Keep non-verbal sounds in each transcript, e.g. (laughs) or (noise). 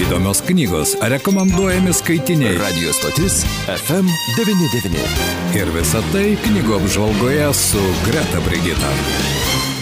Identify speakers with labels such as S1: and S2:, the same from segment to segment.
S1: Įdomios knygos, rekomenduojami skaitiniai. Radio stotis FM99. Ir visa tai knygų apžvalgoje su Greta Brigita.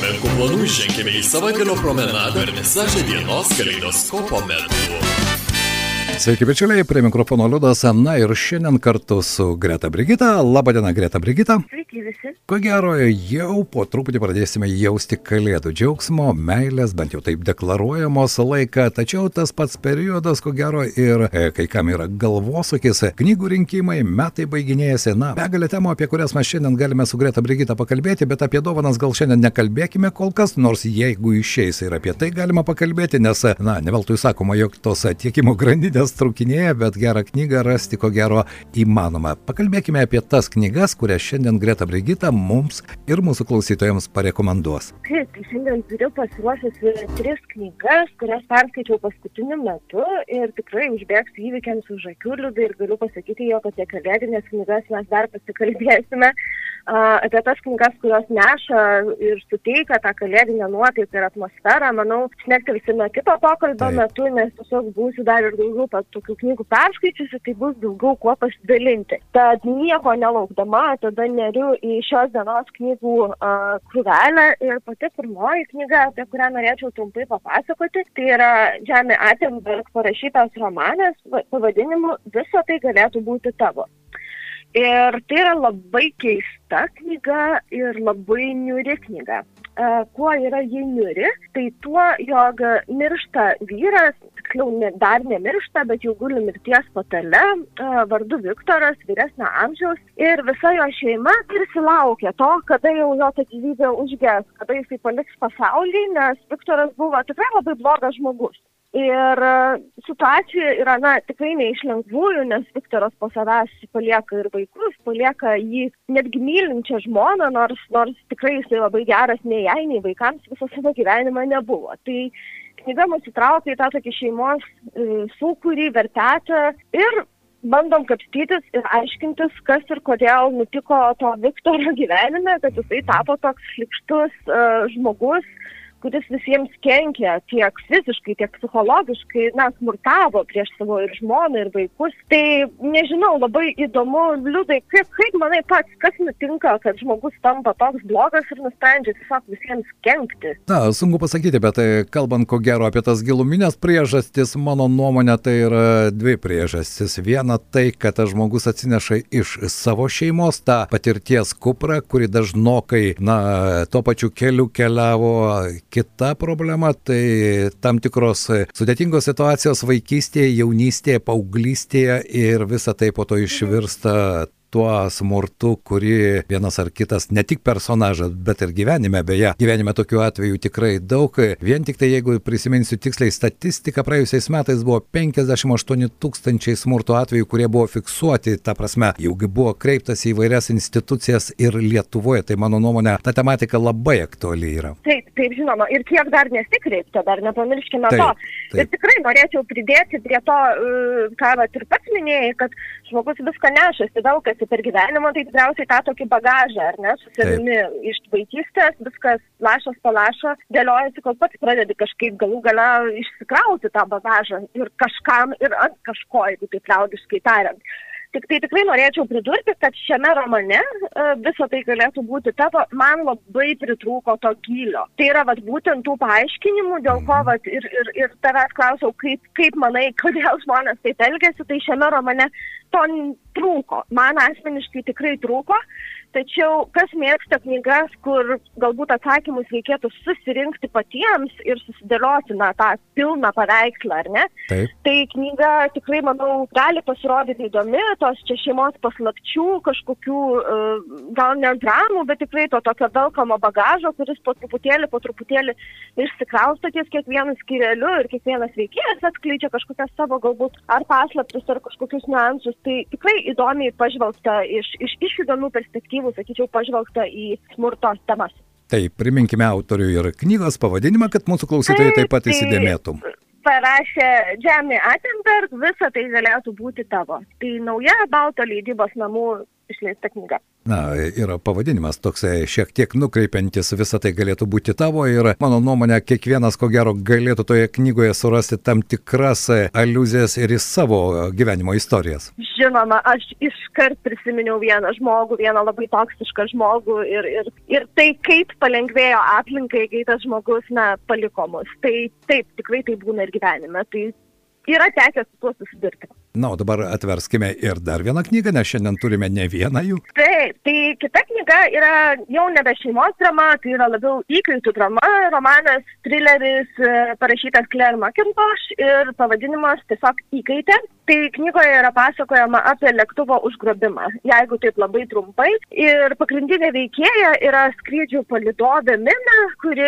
S2: Menkų planų ženkime į savaitgalio promenadą ir visažę dienos kaleidoskopo metu.
S1: Sveiki, bičiuliai, prie mikrofono Liudas. Na ir šiandien kartu su Greta Brigita. Labadiena, Greta Brigita.
S3: Sveiki visi.
S1: Ko gero, jau po truputį pradėsime jausti kalėdų džiaugsmo, meilės, bent jau taip deklaruojamos laiką. Tačiau tas pats periodas, ko gero, ir e, kai kam yra galvosūkis, knygų rinkimai, metai baiginėjasi. Na, begalė temų, apie kurias mes šiandien galime su Greta Brigita pakalbėti, bet apie dovanas gal šiandien nekalbėkime kol kas, nors jeigu išeis ir apie tai galima pakalbėti, nes, na, ne veltui sakoma, jog tos tiekimo grandinės knygas traukinėje, bet gerą knygą rasti ko gero įmanoma. Pakalbėkime apie tas knygas, kurias šiandien Greta Brigita mums ir mūsų klausytojams parekomenduos.
S3: Taip, tai šiandien turiu pasiruošusi tris knygas, kurias perskaičiau paskutiniu metu ir tikrai užbėgsiu įvykiams už akių liūdai ir galiu pasakyti, jog apie kalėdinės knygas mes dar pasikalbėsime apie tas knygas, kurios neša ir suteikia tą kalėdinę nuotaiką ir atmosferą, manau, šnektelėsime kito pokalbio Taip. metu, nes tiesiog būsiu dar ir daugiau tokių knygų perskaičiusi, tai bus daugiau kuo pasidalinti. Tad nieko nelaukdama, tada neriu į šios dienos knygų uh, krūvelę ir pati pirmoji knyga, apie kurią norėčiau trumpai papasakoti, tai yra Žemė Atenberg parašytas romanas pavadinimu Viso tai galėtų būti tavo. Ir tai yra labai keista knyga ir labai niuri knyga. E, kuo yra ji niuri? Tai tuo, jog miršta vyras, tiksliau ne, dar nemiršta, bet jau guli mirties patale, e, vardu Viktoras, vyresnio amžiaus. Ir visa jo šeima tarsi laukia to, kada jau jo ta gyvybė užges, kada jisai paliks pasaulį, nes Viktoras buvo tikrai labai blogas žmogus. Ir e, situacija yra, na, tikrai ne iš lengvųjų, nes Viktoras po savęs palieka ir vaikus, palieka jį netgi mylinčią žmoną, nors, nors tikrai jisai labai geras nei jai, nei vaikams visą savo gyvenimą nebuvo. Tai knyga mus įtraukia į tą tokį šeimos e, sūkurį, vertetą ir bandom kapstytis ir aiškintis, kas ir kodėl nutiko to Viktoro gyvenime, kad jisai tapo toks šlikštus uh, žmogus, kuris visiems kenkia tiek fiziškai, tiek psichologiškai, na, smurtavo prieš savo ir žmoną, ir vaikus. Tai nežinau, labai įdomu, liūdai, kaip, kaip manai pats, kas nutinka, kad žmogus tampa toks blogas ir nusprendžia tiesiog visiems kenkti.
S1: Na, sunku pasakyti, bet tai kalbant ko gero apie tas giluminės priežastis, mano nuomonė tai yra dvi priežastis. Viena tai, kad tas žmogus atsineša iš savo šeimos tą patirties kuprą, kuri dažnokai, na, tuo pačiu keliu keliavo Kita problema tai tam tikros sudėtingos situacijos vaikystėje, jaunystėje, paauglystėje ir visa tai po to išvirsta tuo smurtu, kurį vienas ar kitas, ne tik personažas, bet ir gyvenime, beje, gyvenime tokių atvejų tikrai daug. Vien tik tai, jeigu prisiminsiu tiksliai statistiką, praėjusiais metais buvo 58 tūkstančiai smurto atvejų, kurie buvo fiksuoti, ta prasme, jau buvo kreiptas į vairias institucijas ir Lietuvoje, tai mano nuomonė, ta tematika labai aktuali yra.
S3: Taip, taip, žinoma, ir kiek dar nesikreipta, dar nepamirškime taip, to. Taip. Ir tikrai norėčiau pridėti prie to, uh, ką vat, ir pats minėjai, kad žmogus viską nešasi, daug kas per gyvenimą, tai tikriausiai tą tokį bagažą, ar ne, su savimi iš vaikystės, viskas lašas palašo, dėliojasi, kol pats pradedi kažkaip galų gale išsikrauti tą bagažą ir kažkam ir ant kažko, jeigu taip liaudiškai tariant. Tik tai tikrai norėčiau pridurti, kad šiame romane uh, viso tai galėtų būti tavo, man labai pritrūko to gylio. Tai yra vat, būtent tų paaiškinimų, dėl ko vat, ir, ir, ir tavęs klausiau, kaip, kaip manai, (laughs) kodėl žmonės taip elgesi, tai šiame romane to trūko. Man asmeniškai tikrai trūko. Tačiau kas mėgsta knygas, kur galbūt atsakymus reikėtų susirinkti patiems ir susidėlioti na, tą pilną paveikslą, ar ne? Taip. Tai knyga tikrai, manau, gali pasirodyti įdomi, tos čia šeimos paslapčių, kažkokių uh, gal ne dramų, bet tikrai to tokio velkamo bagažo, kuris po truputėlį, po truputėlį išsikrausto ties kiekvienu skireliu ir kiekvienas veikėjas atskleidžia kažkokias savo galbūt ar paslaptis, ar kažkokius niuansus. Tai tikrai įdomiai pažvelgta iš, iš, iš įdomių perspektyvų perspektyvų, sakyčiau, pažvelgta į smurto temas.
S1: Tai priminkime autorių ir knygos pavadinimą, kad mūsų klausytojai taip pat tai įsidėmėtų.
S3: Parašė Džemė Atenberg, visa tai galėtų būti tavo. Tai nauja Balto leidybos namų išleista knyga.
S1: Na, yra pavadinimas toksai šiek tiek nukreipiantis, visą tai galėtų būti tavo ir mano nuomonė, kiekvienas ko gero galėtų toje knygoje surasti tam tikras aluzijas ir į savo gyvenimo istorijas.
S3: Žinoma, aš iškart prisiminiau vieną žmogų, vieną labai toksišką žmogų ir, ir, ir tai kaip palengvėjo aplinkai, kai tas žmogus, na, paliko mus. Tai taip, tikrai tai būna ir gyvenime. Tai yra tekę su tuo susidurti.
S1: Na, o dabar atverskime ir dar vieną knygą, nes šiandien turime ne vieną jų.
S3: Taip, tai kita knyga yra jau nebe šeimos drama, tai yra labiau įkaitų drama, romanas, trileris, e, parašytas Claire McIntosh ir pavadinimas tiesiog įkaitė. Tai knygoje yra pasakojama apie lėktuvo užgrobimą, jeigu taip labai trumpai. Ir pagrindinė veikėja yra skrydžių palidovė Mina, kuri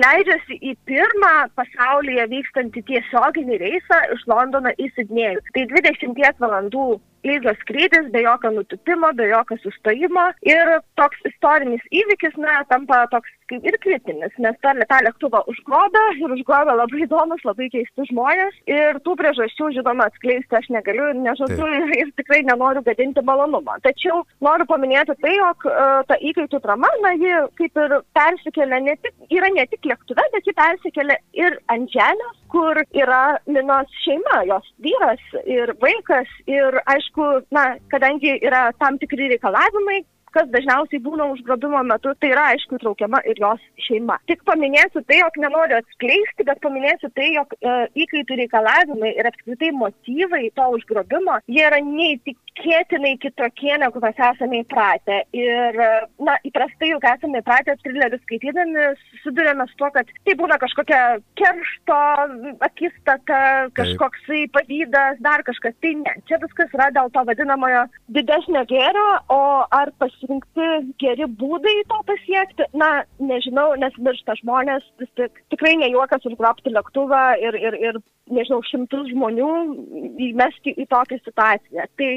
S3: leidžiasi į pirmą pasaulyje vykstantį tiesioginį reisą iš Londono į Sidnėjų. Tai 20 valandų ilgas skrydis, be jokio nutupimo, be jokio sustojimo. Ir toks istorinis įvykis, na, tampa toks kaip ir kritinis, nes tą, tą lėktuvą užgrobė ir užgrobė labai įdomus, labai keisti žmonės. Ir tų priežasčių, žinoma, atskleisti aš negaliu ir nežadu ir, ir tikrai nenoriu gadinti malonumą. Tačiau noriu paminėti tai, jog uh, ta įkaitų drama, na, ji kaip ir persikelia ne tik, yra ne tik lėktuve, bet ji persikelia ir ant žemės, kur yra Minos šeima, jos vyras ir vaikas ir aišku, aišku, na, kadangi yra tam tikri reikalavimai, kas dažniausiai būna užgrobimo metu, tai yra aišku įtraukiama ir jos šeima. Tik paminėsiu tai, jog nenoriu atskleisti, bet paminėsiu tai, jog e, įkaitų reikalavimai ir apskritai motyvai to užgrobimo, jie yra neįtikėtinai kitokie, negu mes esame įpratę. Ir, e, na, įprastai juk esame įpratę trilerius skaitydami, susidurėme su tuo, kad tai būna kažkokia keršto akistata, kažkoksai pavydas, dar kažkas. Tai ne, čia viskas yra dėl to vadinamojo didesnio gėrio, o ar pas pasirinkti geri būdai to pasiekti. Na, nežinau, nes miršta žmonės, vis tik tikrai ne juokas užgrobti lėktuvą ir, ir, ir, nežinau, šimtus žmonių įmesti į tokią situaciją. Tai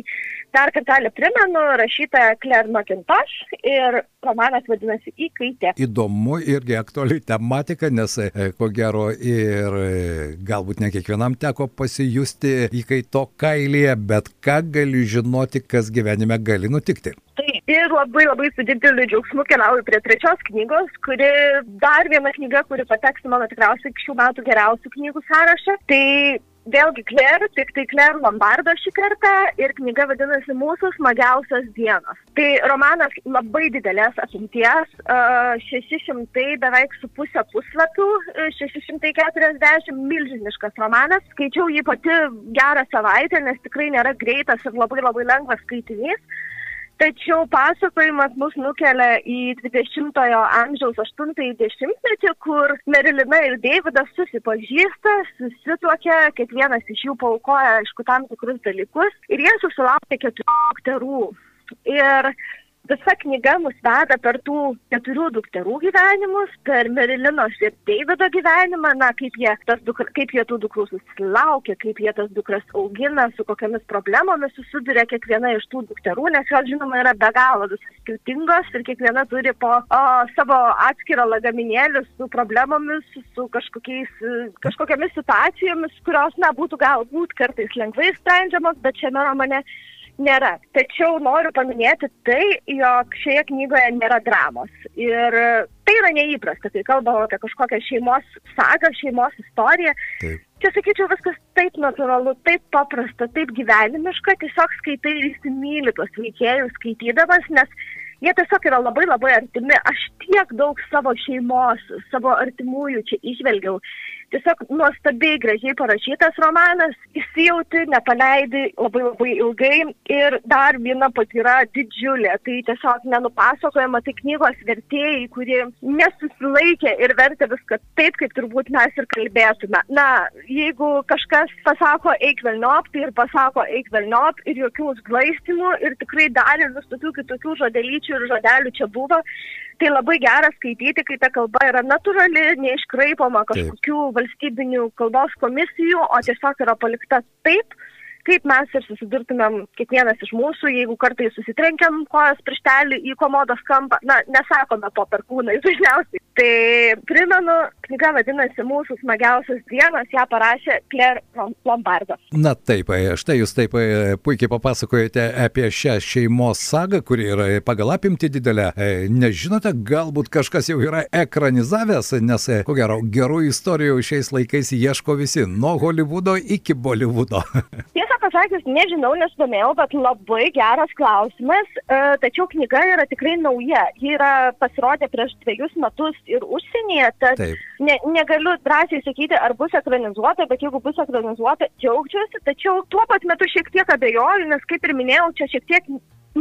S3: dar kartelį primenu, rašyta Claire McIntosh ir romanas vadinasi Įkaitė.
S1: Įdomu irgi aktuali tematika, nes e, ko gero ir e, galbūt ne kiekvienam teko pasijusti įkaito kailyje, bet ką gali žinoti, kas gyvenime gali nutikti.
S3: Taip, ir labai labai su dideliu džiaugsmu keliauju prie trečios knygos, kuri dar viena knyga, kuri pateks mano tikriausiai šių metų geriausių knygų sąrašą. Tai vėlgi Claire, tik tai Claire Lombardo šį kartą ir knyga vadinasi Mūsų smagiausios dienos. Tai romanas labai didelės apimties, 600 beveik su pusę puslapių, 640 milžiniškas romanas. Skaičiau jį pati gerą savaitę, nes tikrai nėra greitas ir labai labai lengvas skaitinys. Tačiau pasakojimas mus nukelia į 20-ojo amžiaus 80-ąjį dešimtmetį, kur Merilina ir Davidas susipažįsta, susituokia, kiekvienas iš jų paukoja, aišku, tam tikrus dalykus ir jie susilaukia keturių dukterų. Ir visa knyga mus veda per tų keturių dukterų gyvenimus, per Merilinos ir Deivido gyvenimą, na, kaip jie, dukra, kaip jie tų dukrų susilaukia, kaip jie tas dukras augina, su kokiamis problemomis susiduria kiekviena iš tų dukterų, nes jos, žinoma, yra be galo skirtingos ir kiekviena turi po o, savo atskirą lagaminėlį su problemomis, su kažkokiamis situacijomis, kurios, na, būtų galbūt kartais lengvai sprendžiamos, bet šiame romane nėra. Tačiau noriu paminėti tai, jog šioje knygoje nėra dramos. Ir tai yra neįprasta, kai kalbame apie kažkokią šeimos sagą, šeimos istoriją. Taip. Čia sakyčiau viskas taip natūralu, taip paprasta, taip gyvenimiška, tiesiog skaitai ir įsimylį tuos veikėjus skaitydamas, nes jie tiesiog yra labai labai artimi. Aš tiek daug savo šeimos, savo artimųjų čia išvelgiau tiesiog nuostabiai gražiai parašytas romanas, įsijauti, nepaleidi labai labai ilgai ir dar viena patyra didžiulė, tai tiesiog nenupasakojama, tai knygos vertėjai, kurie nesusilaikė ir vertė viską taip, kaip turbūt mes ir kalbėtume. Na, jeigu kažkas pasako eik velniop, tai ir pasako eik velniop ir jokių užglaistimų ir tikrai dar ir visokių kitokių žodelyčių ir žodelių čia buvo tai labai gera skaityti, kai ta kalba yra natūrali, neiškraipoma kažkokių. Valstybinių kalbos komisijų, o tiesiog yra palikta taip, kaip mes ir susidurtumėm kiekvienas iš mūsų, jeigu kartais susitrenkiam kojas prieštelį į komodos kampą, na, nesakome po perkūnais dažniausiai. Tai primenu, knyga vadinasi Mūsų smagiausios dienos, ją parašė Claire Lombardo.
S1: Na taip, e, štai jūs taip e, puikiai papasakojate apie šią šeimos sagą, kuri yra pagal apimti didelę. E, nežinote, galbūt kažkas jau yra ekranizavęs, nes ko gero gerų istorijų šiais laikais ieško visi, nuo Hollywoodo iki Bollywoodo. (laughs)
S3: Tiesą pasakius, nežinau, nesidomėjau, bet labai geras klausimas. Tačiau knyga yra tikrai nauja. Ji yra pasirodė prieš dviejus metus ir užsienyje, tad ne, negaliu drąsiai sakyti, ar bus ekranizuota, bet jeigu bus ekranizuota, džiaugčiausi. Tačiau tuo pat metu šiek tiek abejoju, nes kaip ir minėjau, čia šiek tiek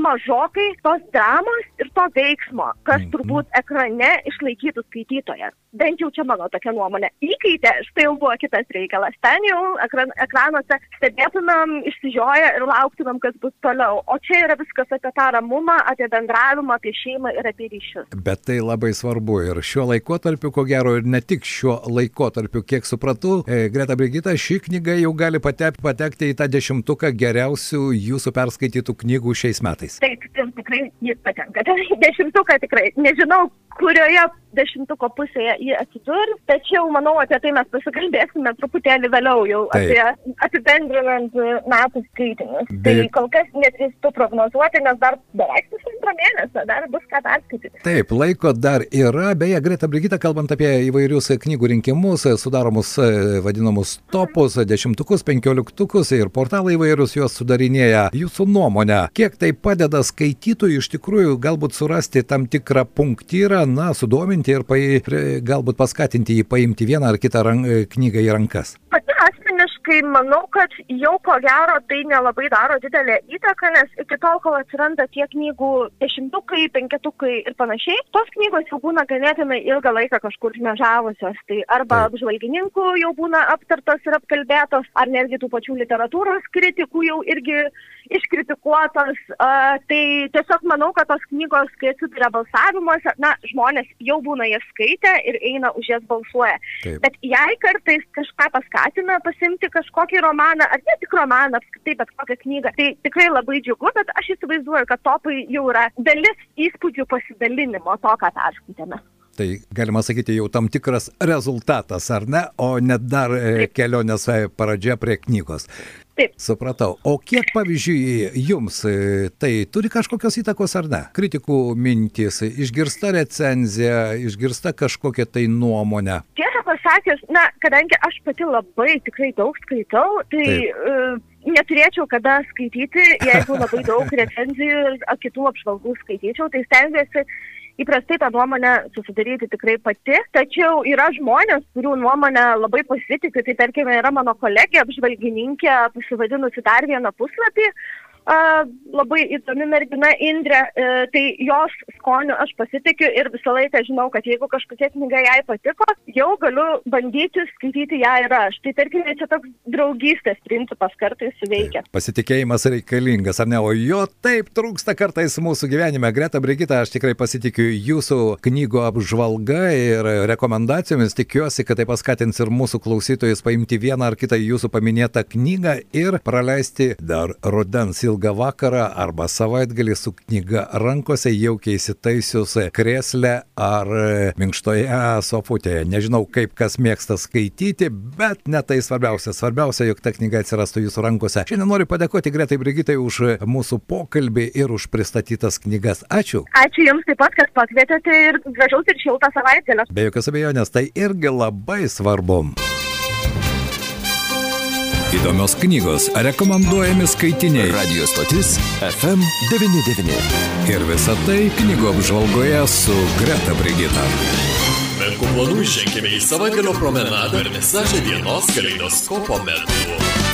S3: mažokai tos dramos ir to veiksmo, kas -hmm. turbūt ekrane išlaikytų skaitytoją. Bent jau čia mano tokia nuomonė. Įkaitė, štai jau buvo kitas reikalas. Ten jau ekran, ekranuose stebėtumėm, išsižioję ir lauktumėm, kas bus toliau. O čia yra viskas apie tą ramumą, apie bendravimą, apie šeimą ir apie ryšius.
S1: Bet tai labai svarbu ir šiuo laikotarpiu, ko gero, ir ne tik šiuo laikotarpiu, kiek supratau, e, Greta Brigita, ši knyga jau gali patekti į tą dešimtuką geriausių jūsų perskaitytų knygų šiais metais metais.
S3: Taip, tikrai jis patenka. Dešimtuką tikrai. Nežinau, kurioje dešimtuko pusėje jį atsidurs, tačiau manau, apie tai mes pasikalbėsime truputėlį vėliau jau Taip. apie apibendrinant metų skaitinius. Be... Tai kol kas nedrįstu prognozuoti, nes dar beveik pusantrą mėnesio, dar bus ką perskaityti.
S1: Taip, laiko dar yra. Beje, Greta Brigita, kalbant apie įvairius knygų rinkimus, sudaromus e, vadinamus topus, dešimtukus, penkioliktukus ir portalai įvairius juos sudarinėja. Jūsų nuomonė, kiek tai padeda skaitytojui iš tikrųjų galbūt surasti tam tikrą punktyrą, na, sudominti ir pai, galbūt paskatinti jį paimti vieną ar kitą rank, knygą į rankas?
S3: Pati asmeniškai manau, kad jau ko gero tai nelabai daro didelę įtaką, nes iki tol, kol atsiranda tie knygų dešimtukai, penketukai ir panašiai, tos knygos jau būna ganėtinai ilgą laiką kažkur žmežavusios. Tai arba Taip. apžvalgininkų jau būna aptartos ir apkalbėtos, ar netgi tų pačių literatūros kritikų jau irgi iškritikuotos. Uh, tai tiesiog manau, kad tos knygos, kai atsiduria balsavimuose, na, žmonės jau būna jas skaitę ir eina už jas balsuoja. Taip. Bet jei kartais kažką paskatina pasimti kažkokį romaną, ar ne tik romaną, apskritai bet kokią knygą, tai tikrai labai džiugu, bet aš įsivaizduoju, kad topai jau yra dalis įspūdžių pasidalinimo to, ką perskaitėme.
S1: Tai galima sakyti jau tam tikras rezultatas, ar ne, o net dar e, kelionės e, pradžia prie knygos.
S3: Taip.
S1: Supratau. O kiek, pavyzdžiui, jums e, tai turi kažkokios įtakos ar ne? Kritikų mintys, išgirsta recenzija, išgirsta kažkokia tai nuomonė.
S3: Tiesą pasakius, na, kadangi aš pati labai tikrai daug skaitau, tai... Uh, neturėčiau kada skaityti, jeigu labai daug (laughs) recenzijų ir kitų apžvalgų skaityčiau, tai stengiuosi įprastai tą nuomonę susidaryti tikrai pati, tačiau yra žmonės, kurių nuomonę labai pasitikiu, tai tarkime yra mano kolegė apžvalgininkė pasivadinusi dar vieną puslapį, labai įdomi mergina Indrė, e, tai jos skoniu aš pasitikiu ir visą laiką žinau, kad jeigu kažkokia knyga jai patiko, jau galiu bandyti skaityti ją ir aš. Tai tarkime, čia toks draugystės principas kartais suveikia.
S1: Pasitikėjimas reikalingas, ar ne? O jo taip trūksta kartais mūsų gyvenime. Greta Brigita, aš tikrai pasitikiu jūsų knygų apžvalga ir rekomendacijomis. Tikiuosi, kad tai paskatins ir mūsų klausytojus paimti vieną ar kitą jūsų paminėtą knygą ir praleisti dar rudens ilgą ilgą vakarą arba savaitgalį su knyga rankose, jaukiai įsitaisius krėslę ar minkštoje sofutėje. Nežinau, kaip kas mėgsta skaityti, bet ne tai svarbiausia. Svarbiausia, jog ta knyga atsirastų jūsų rankose. Šiandien noriu padėkoti Gretai Brigitai už mūsų pokalbį ir už pristatytas knygas. Ačiū.
S3: Ačiū Jums taip pat, kad pakvietėte ir gražaus ir šiltą savaitgalį.
S1: Be jokios abejonės, tai irgi labai svarbu. Įdomios knygos, rekomenduojami skaitiniai.
S2: Radio stotis FM99.
S1: Ir visa tai knygų apžvalgoje su Greta Brigita.
S2: Menkų planų ženkime į savaitgalio promenadą ir visažę dienos kaleidoskopo metu.